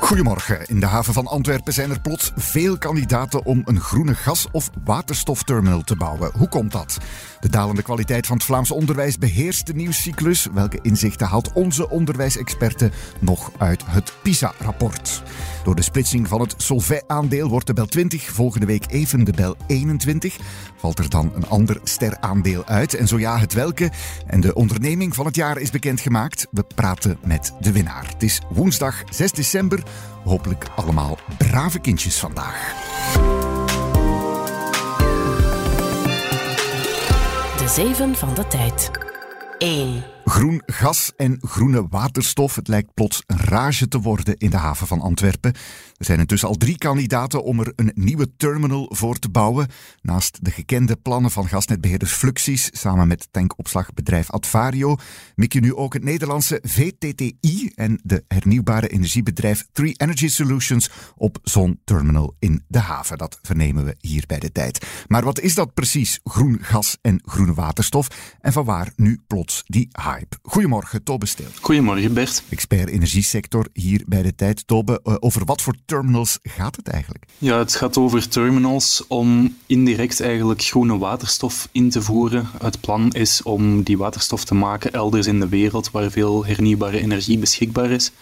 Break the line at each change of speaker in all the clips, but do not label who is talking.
Goedemorgen. In de haven van Antwerpen zijn er plots veel kandidaten om een groene gas- of waterstofterminal te bouwen. Hoe komt dat? De dalende kwaliteit van het Vlaams onderwijs beheerst de nieuwscyclus. Welke inzichten haalt onze onderwijsexperte nog uit het PISA-rapport? Door de splitsing van het Solvay-aandeel wordt de Bel 20 volgende week even de Bel 21. Valt er dan een ander steraandeel uit? En zo ja, het welke? En de onderneming van het jaar is bekendgemaakt. We praten met de winnaar. Het is woensdag 6 december. Hopelijk allemaal brave kindjes vandaag.
De Zeven van de Tijd. 1.
Groen gas en groene waterstof. Het lijkt plots een rage te worden in de haven van Antwerpen. Er zijn intussen al drie kandidaten om er een nieuwe terminal voor te bouwen. Naast de gekende plannen van gasnetbeheerders Fluxis samen met tankopslagbedrijf Advario, mik je nu ook het Nederlandse VTTI en de hernieuwbare energiebedrijf Three Energy Solutions op zo'n terminal in de haven. Dat vernemen we hier bij de tijd. Maar wat is dat precies, groen gas en groene waterstof? En vanwaar nu plots die Goedemorgen, Tobe Steel.
Goedemorgen, Bert.
Expert energiesector hier bij de tijd. Tobe, eh, over wat voor terminals gaat het eigenlijk?
Ja, het gaat over terminals om indirect eigenlijk groene waterstof in te voeren. Het plan is om die waterstof te maken elders in de wereld waar veel hernieuwbare energie beschikbaar is.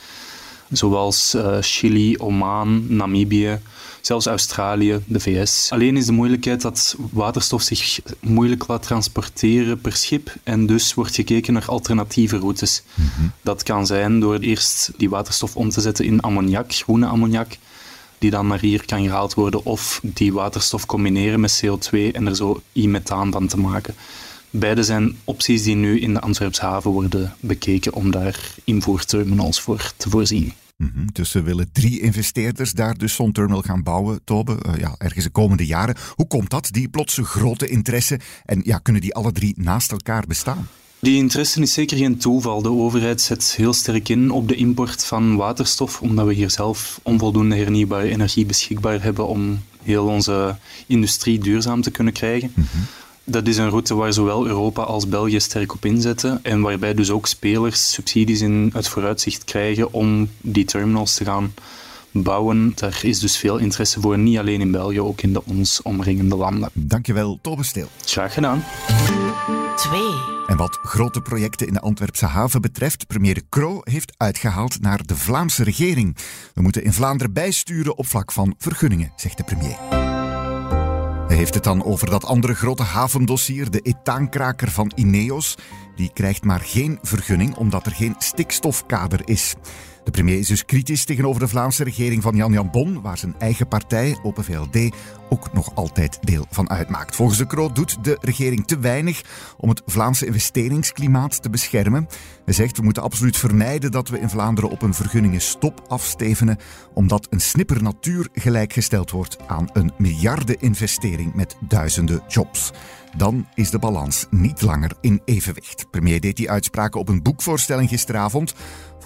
Zoals uh, Chili, Oman, Namibië, zelfs Australië, de VS. Alleen is de moeilijkheid dat waterstof zich moeilijk laat transporteren per schip en dus wordt gekeken naar alternatieve routes. Dat kan zijn door eerst die waterstof om te zetten in ammoniak, groene ammoniak, die dan naar hier kan gehaald worden, of die waterstof combineren met CO2 en er zo e-methaan van te maken. Beide zijn opties die nu in de Antwerpse haven worden bekeken om daar invoerterminals voor te voorzien.
Mm Dus ze willen drie investeerders daar dus zo'n terminal gaan bouwen, Tobe, uh, ja, ergens de komende jaren. Hoe komt dat, die plotse grote interesse? En ja, kunnen die alle drie naast elkaar bestaan?
Die interesse is zeker geen toeval. De overheid zet heel sterk in op de import van waterstof, omdat we hier zelf onvoldoende hernieuwbare energie beschikbaar hebben om heel onze industrie duurzaam te kunnen krijgen. Mm -hmm. Dat is een route waar zowel Europa als België sterk op inzetten en waarbij dus ook spelers subsidies in het vooruitzicht krijgen om die terminals te gaan bouwen. Daar is dus veel interesse voor, niet alleen in België, ook in de ons omringende landen.
Dankjewel, Tobe Steel.
Graag gedaan.
2.
En wat grote projecten in de Antwerpse haven betreft, premier De Croo heeft uitgehaald naar de Vlaamse regering. We moeten in Vlaanderen bijsturen op vlak van vergunningen, zegt de premier. Hij heeft het dan over dat andere grote havendossier, de etaankraker van Ineos. Die krijgt maar geen vergunning omdat er geen stikstofkader is. De premier is dus kritisch tegenover de Vlaamse regering van Jan Jan Bon, waar zijn eigen partij, Open VLD, ook nog altijd deel van uitmaakt. Volgens de Kroot doet de regering te weinig om het Vlaamse investeringsklimaat te beschermen. Hij zegt we moeten absoluut vermijden dat we in Vlaanderen op een vergunningenstop afstevenen, omdat een snipper natuur gelijkgesteld wordt aan een miljardeninvestering met duizenden jobs dan is de balans niet langer in evenwicht. Premier deed die uitspraken op een boekvoorstelling gisteravond.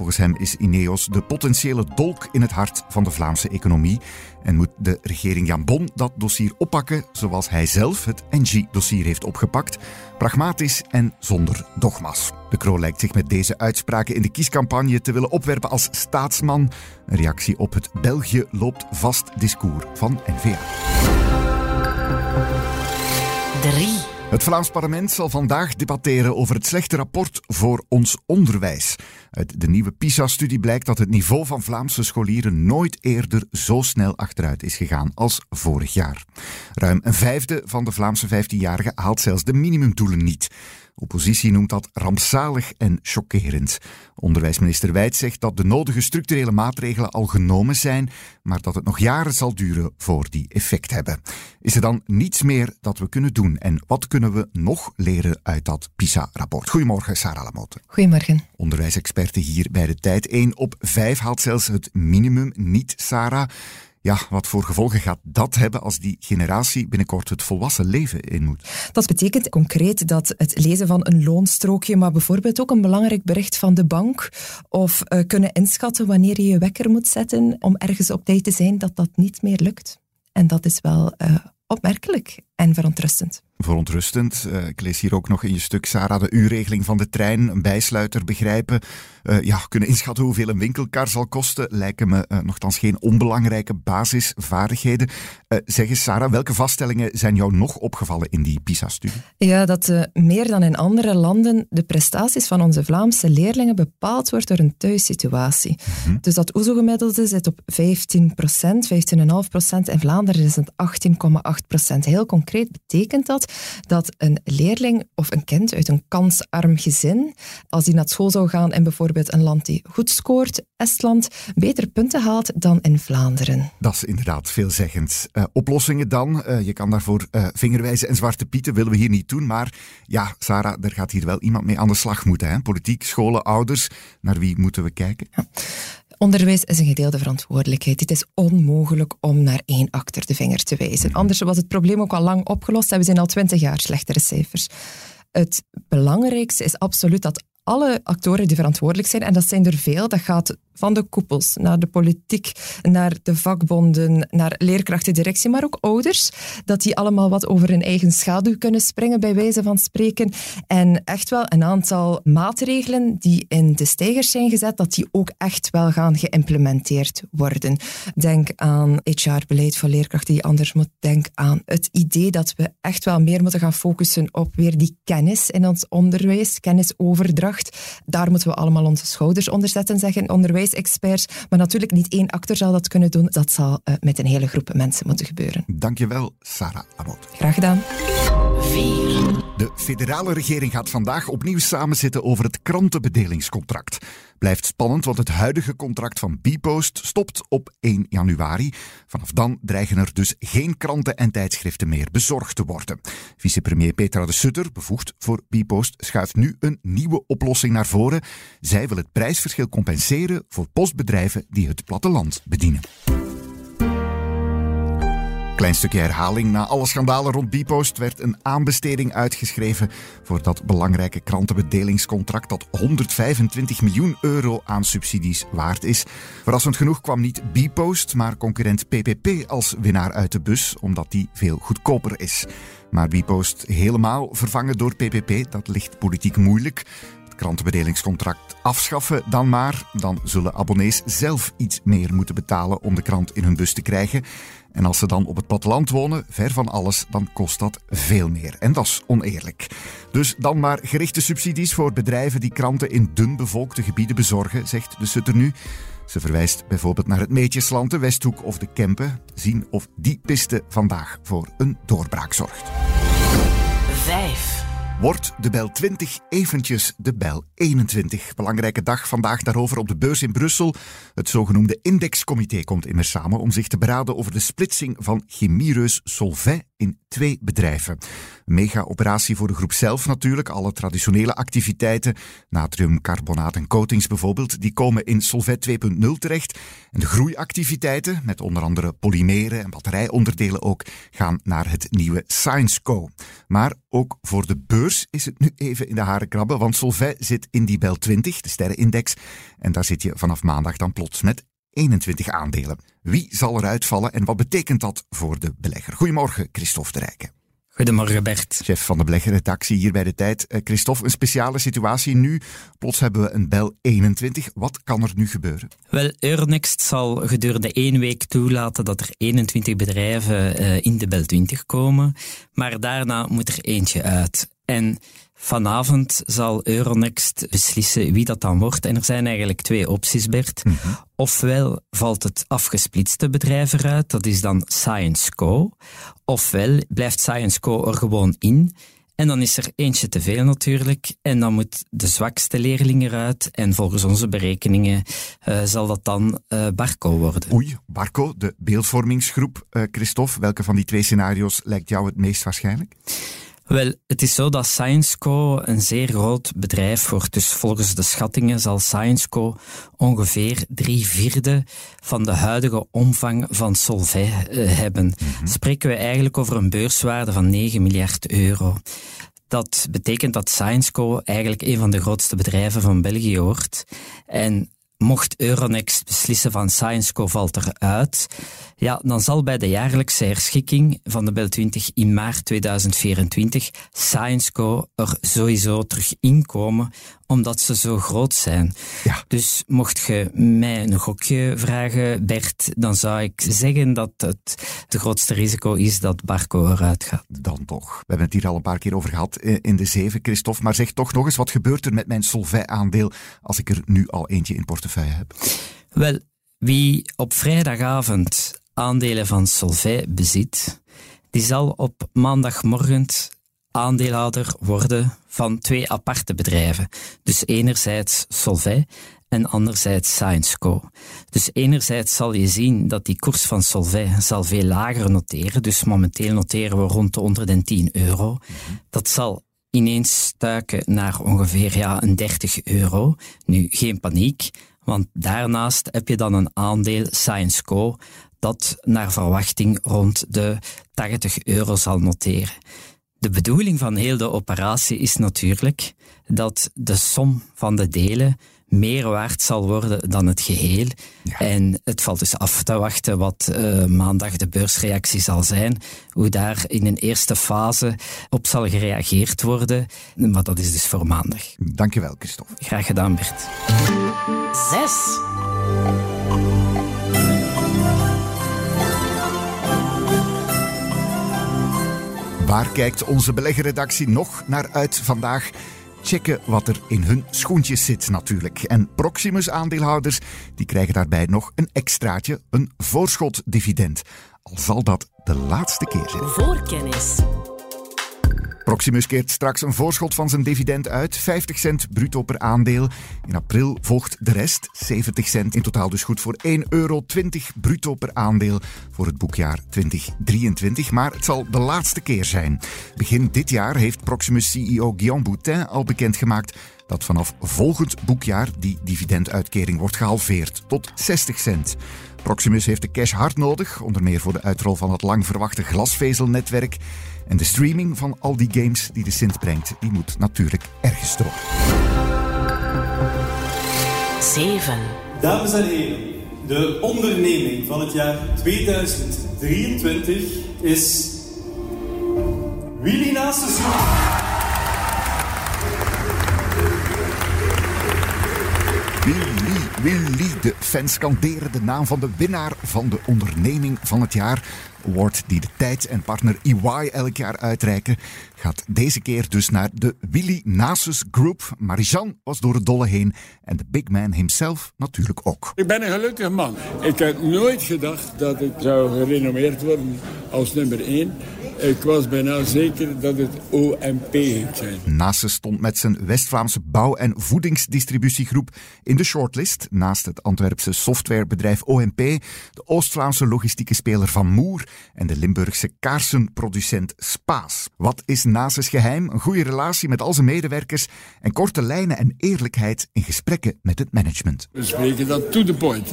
Volgens hem is Ineos de potentiële dolk in het hart van de Vlaamse economie en moet de regering Jan Bon dat dossier oppakken zoals hij zelf het NG-dossier heeft opgepakt, pragmatisch en zonder dogma's. De Kroo lijkt zich met deze uitspraken in de kiescampagne te willen opwerpen als staatsman, een reactie op het België loopt vast discours van N-VA.
3.
Het Vlaams parlement zal vandaag debatteren over het slechte rapport voor ons onderwijs. Uit de nieuwe PISA-studie blijkt dat het niveau van Vlaamse scholieren nooit eerder zo snel achteruit is gegaan als vorig jaar. Ruim een vijfde van de Vlaamse 15-jarigen haalt zelfs de minimumdoelen niet. Oppositie noemt dat rampzalig en chockerend. Onderwijsminister Wijt zegt dat de nodige structurele maatregelen al genomen zijn, maar dat het nog jaren zal duren voor die effect hebben. Is er dan niets meer dat we kunnen doen en wat kunnen we nog leren uit dat PISA-rapport? Goedemorgen, Sarah Lamotte.
Goedemorgen.
Onderwijsexperte hier bij de tijd. 1 op 5 haalt zelfs het minimum niet, Sarah. Ja, wat voor gevolgen gaat dat hebben als die generatie binnenkort het volwassen leven in moet?
Dat betekent concreet dat het lezen van een loonstrookje, maar bijvoorbeeld ook een belangrijk bericht van de bank of uh, kunnen inschatten wanneer je je wekker moet zetten om ergens op tijd te zijn, dat dat niet meer lukt. En dat is wel uh, opmerkelijk en verontrustend
verontrustend. Uh, ik lees hier ook nog in je stuk, Sarah, de uurregeling van de trein, een bijsluiter begrijpen. Uh, ja, kunnen inschatten hoeveel een winkelkar zal kosten, lijken me uh, nogthans geen onbelangrijke basisvaardigheden. zeg eens, Sarah, welke vaststellingen zijn jou nog opgevallen in die PISA-studie?
Ja, dat meer dan in andere landen de prestaties van onze Vlaamse leerlingen bepaald wordt door een thuissituatie. Mm Dus dat OESO-gemiddelde zit op 15 procent, 15,5 procent. In Vlaanderen is het 18,8 procent. Heel concreet betekent dat dat een leerling of een kind uit een kansarm gezin, als die naar school zou gaan in bijvoorbeeld een land die goed scoort, Estland, betere punten haalt dan in Vlaanderen.
Dat is inderdaad veelzeggend. Uh, oplossingen dan? Uh, je kan daarvoor uh, vingerwijzen en zwarte pieten, willen we hier niet doen. Maar ja, Sarah, er gaat hier wel iemand mee aan de slag moeten. Hè? Politiek, scholen, ouders. Naar wie moeten we kijken? Ja.
Onderwijs is een gedeelde verantwoordelijkheid. Het is onmogelijk om naar één achter de vinger te wijzen. Anders was het probleem ook al lang opgelost en we zijn al twintig jaar slechtere cijfers. Het belangrijkste is absoluut dat alle actoren die verantwoordelijk zijn, en dat zijn er veel, dat gaat van de koepels naar de politiek, naar de vakbonden, naar leerkrachtendirectie, maar ook ouders, dat die allemaal wat over hun eigen schaduw kunnen springen, bij wijze van spreken. En echt wel een aantal maatregelen die in de stijgers zijn gezet, dat die ook echt wel gaan geïmplementeerd worden. Denk aan HR-beleid voor leerkrachten die anders moet. Denk aan het idee dat we echt wel meer moeten gaan focussen op weer die kennis in ons onderwijs, kennisoverdracht. Daar moeten we allemaal onze schouders onder zetten, zeggen onderwijs experts. Maar natuurlijk niet één acteur zal dat kunnen doen. Dat zal uh, met een hele groep mensen moeten gebeuren.
Dankjewel, Sarah Abot.
Graag gedaan.
De federale regering gaat vandaag opnieuw samenzitten over het krantenbedelingscontract. Blijft spannend, want het huidige contract van Bpost stopt op 1 januari. Vanaf dan dreigen er dus geen kranten en tijdschriften meer bezorgd te worden. Vicepremier Petra de Sutter, bevoegd voor Bpost, schuift nu een nieuwe oplossing naar voren. Zij wil het prijsverschil compenseren voor postbedrijven die het platteland bedienen. Klein stukje herhaling. Na alle schandalen rond Bpost werd een aanbesteding uitgeschreven voor dat belangrijke krantenbedelingscontract dat 125 miljoen euro aan subsidies waard is. Verrassend genoeg kwam niet Bpost, maar concurrent PPP als winnaar uit de bus, omdat die veel goedkoper is. Maar Bpost helemaal vervangen door PPP, dat ligt politiek moeilijk krantenbedelingscontract afschaffen dan maar. Dan zullen abonnees zelf iets meer moeten betalen om de krant in hun bus te krijgen. En als ze dan op het platteland wonen, ver van alles, dan kost dat veel meer. En dat is oneerlijk. Dus dan maar gerichte subsidies voor bedrijven die kranten in dun bevolkte gebieden bezorgen, zegt de Sutter nu. Ze verwijst bijvoorbeeld naar het Meetjesland, de Westhoek of de Kempen. Zien of die piste vandaag voor een doorbraak zorgt. 5. Wordt de bel 20 eventjes de bel 21? Belangrijke dag vandaag daarover op de beurs in Brussel. Het zogenoemde Indexcomité komt immers samen om zich te beraden over de splitsing van chemiereus Solvay in twee bedrijven. Mega-operatie voor de groep zelf natuurlijk. Alle traditionele activiteiten, natriumcarbonaat en coatings bijvoorbeeld, die komen in Solvet 2.0 terecht. En de groeiactiviteiten, met onder andere polymeren en batterijonderdelen ook, gaan naar het nieuwe ScienceCo. Maar ook voor de beurs is het nu even in de haren krabben, want Solvay zit in die bel 20, de sterrenindex. En daar zit je vanaf maandag dan plots met 21 aandelen. Wie zal eruit vallen en wat betekent dat voor de belegger? Goedemorgen, Christophe de Rijken.
Goedemorgen Bert.
Chef van de beleggerredactie hier bij de tijd. Eh, Christophe, een speciale situatie nu. Plots hebben we een bel 21. Wat kan er nu gebeuren?
Wel, Euronext zal gedurende één week toelaten dat er 21 bedrijven uh, in de bel 20 komen. Maar daarna moet er eentje uit. En Vanavond zal Euronext beslissen wie dat dan wordt. En er zijn eigenlijk twee opties, Bert. Mhm. Ofwel valt het afgesplitste bedrijf eruit, dat is dan Science Co. Ofwel blijft Science Co er gewoon in. En dan is er eentje te veel natuurlijk. En dan moet de zwakste leerling eruit. En volgens onze berekeningen uh, zal dat dan uh, Barco worden.
Oei, Barco, de beeldvormingsgroep. Uh, Christophe, welke van die twee scenario's lijkt jou het meest waarschijnlijk?
Wel, het is zo dat ScienceCo een zeer groot bedrijf wordt. Dus volgens de schattingen zal ScienceCo ongeveer drie vierde van de huidige omvang van Solvay eh, hebben. Mhm. Spreken we eigenlijk over een beurswaarde van 9 miljard euro. Dat betekent dat ScienceCo eigenlijk een van de grootste bedrijven van België wordt. En mocht Euronext beslissen van ScienceCo valt eruit, ja, dan zal bij de jaarlijkse herschikking van de Bel 20 in maart 2024 ScienceCo er sowieso terug inkomen, omdat ze zo groot zijn. Ja. Dus mocht je mij een gokje vragen, Bert, dan zou ik zeggen dat het de grootste risico is dat Barco eruit gaat.
Dan toch. We hebben het hier al een paar keer over gehad eh, in de zeven, Christophe. Maar zeg toch nog eens, wat gebeurt er met mijn Solvay-aandeel als ik er nu al eentje in portefeuille heb?
Wel, wie op vrijdagavond aandelen van Solvay bezit, die zal op maandagmorgen aandeelhouder worden van twee aparte bedrijven. Dus enerzijds Solvay en anderzijds ScienceCo. Dus enerzijds zal je zien dat die koers van Solvay zal veel lager noteren. Dus momenteel noteren we rond de 110 euro. Dat zal ineens stuiken naar ongeveer ja, een 30 euro. Nu, geen paniek, want daarnaast heb je dan een aandeel ScienceCo dat naar verwachting rond de 80 euro zal noteren. De bedoeling van heel de operatie is natuurlijk dat de som van de delen meer waard zal worden dan het geheel. En het valt dus af te wachten wat uh, maandag de beursreactie zal zijn, hoe daar in een eerste fase op zal gereageerd worden. Maar dat is dus voor maandag.
Dankjewel, Christophe.
Graag gedaan, Bert. Zes.
Waar kijkt onze beleggerredactie nog naar uit vandaag? Checken wat er in hun schoentjes zit natuurlijk. En Proximus-aandeelhouders die krijgen daarbij nog een extraatje, een voorschotdividend. Al zal dat de laatste keer zijn. Voorkennis. Proximus keert straks een voorschot van zijn dividend uit, 50 cent bruto per aandeel. In april volgt de rest, 70 cent, in totaal dus goed voor 1,20 euro bruto per aandeel voor het boekjaar 2023. Maar het zal de laatste keer zijn. Begin dit jaar heeft Proximus-CEO Guillaume Boutin al bekendgemaakt dat vanaf volgend boekjaar die dividenduitkering wordt gehalveerd tot 60 cent. Proximus heeft de cash hard nodig, onder meer voor de uitrol van het lang verwachte glasvezelnetwerk. En de streaming van al die games die de Sint brengt, die moet natuurlijk ergens door.
7. Dames en heren, de onderneming van het jaar 2023 is Willy naast de
Willy, Willy, de fans skanderen de naam van de winnaar van de onderneming van het jaar award die de Tijd en partner EY elk jaar uitreiken, gaat deze keer dus naar de Willy Nasus Group. Marijan was door het dolle heen en de big man himself natuurlijk ook.
Ik ben een gelukkige man. Ik had nooit gedacht dat ik zou gerenommeerd worden als nummer 1. Ik was bijna zeker dat het OMP ging zijn.
Stond met zijn West-Vlaamse bouw- en voedingsdistributiegroep in de shortlist. Naast het Antwerpse softwarebedrijf OMP, de Oost-Vlaamse logistieke speler Van Moer en de Limburgse kaarsenproducent Spaas. Wat is Nasus geheim? Een goede relatie met al zijn medewerkers en korte lijnen en eerlijkheid in gesprekken met het management.
We spreken dat to the point.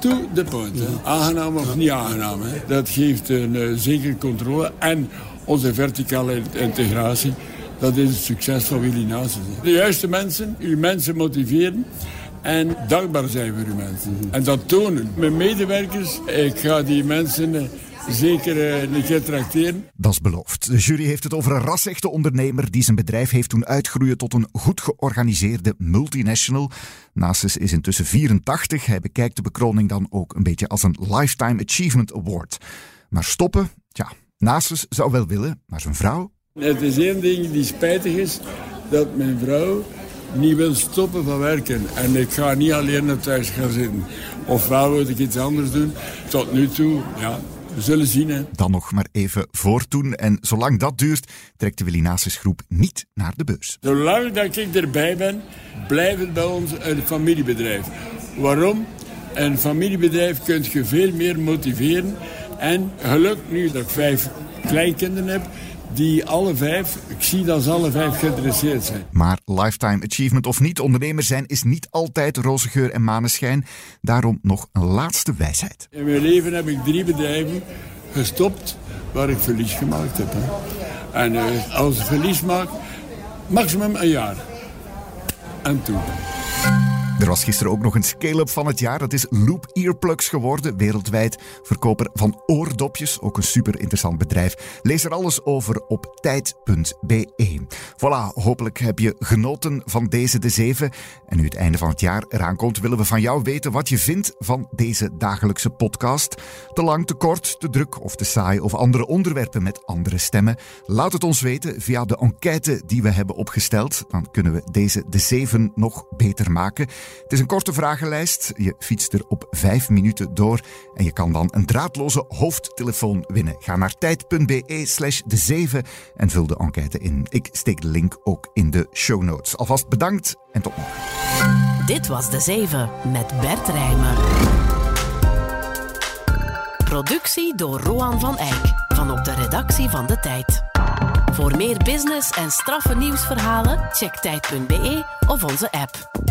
To the point. Aangenaam of niet aangenaam. Hè? Dat geeft een uh, zekere controle en onze verticale integratie. Dat is het succes van Willy Nasus. De juiste mensen, uw mensen motiveren en dankbaar zijn voor uw mensen. En dat tonen. Mijn medewerkers, ik ga die mensen eh, zeker uh, een keer tracteren.
Dat is beloofd. De jury heeft het over een rasechte ondernemer die zijn bedrijf heeft doen uitgroeien tot een goed georganiseerde multinational. Nasus is intussen 84. Hij bekijkt de bekroning dan ook een beetje als een Lifetime Achievement Award. Maar stoppen, ja, Nasus zou wel willen, maar zijn vrouw...
Het is één ding die spijtig is, dat mijn vrouw niet wil stoppen van werken. En ik ga niet alleen naar thuis gaan zitten. Ofwel wil ik iets anders doen. Tot nu toe, ja, we zullen zien. Hè.
Dan nog maar even voortoen. En zolang dat duurt, trekt de Willinasis groep niet naar de beurs.
Zolang dat ik erbij ben, blijft het bij ons een familiebedrijf. Waarom? Een familiebedrijf kun je veel meer motiveren. En geluk nu dat ik vijf kleinkinderen heb, die alle vijf, ik zie dat ze alle vijf geïnteresseerd zijn.
Maar lifetime achievement of niet, ondernemer zijn is niet altijd roze geur en maneschijn. Daarom nog een laatste wijsheid.
In mijn leven heb ik drie bedrijven gestopt waar ik verlies gemaakt heb. Hè. En uh, als ik verlies maak, maximum een jaar. En toen.
Er was gisteren ook nog een scale-up van het jaar. Dat is Loop Earplugs geworden, wereldwijd verkoper van oordopjes. Ook een super interessant bedrijf. Lees er alles over op tijd.be. Voilà, hopelijk heb je genoten van deze de zeven. En nu het einde van het jaar eraan komt, willen we van jou weten wat je vindt van deze dagelijkse podcast. Te lang, te kort, te druk of te saai of andere onderwerpen met andere stemmen. Laat het ons weten via de enquête die we hebben opgesteld. Dan kunnen we deze de zeven nog beter maken. Het is een korte vragenlijst. Je fietst er op vijf minuten door en je kan dan een draadloze hoofdtelefoon winnen. Ga naar tijd.be slash de 7 en vul de enquête in. Ik steek de link ook in de show notes. Alvast bedankt en tot morgen.
Dit was de 7 met Bert Rijmen. Productie door Roan van Eyck van op de redactie van De Tijd. Voor meer business en straffe nieuwsverhalen, check tijd.be of onze app.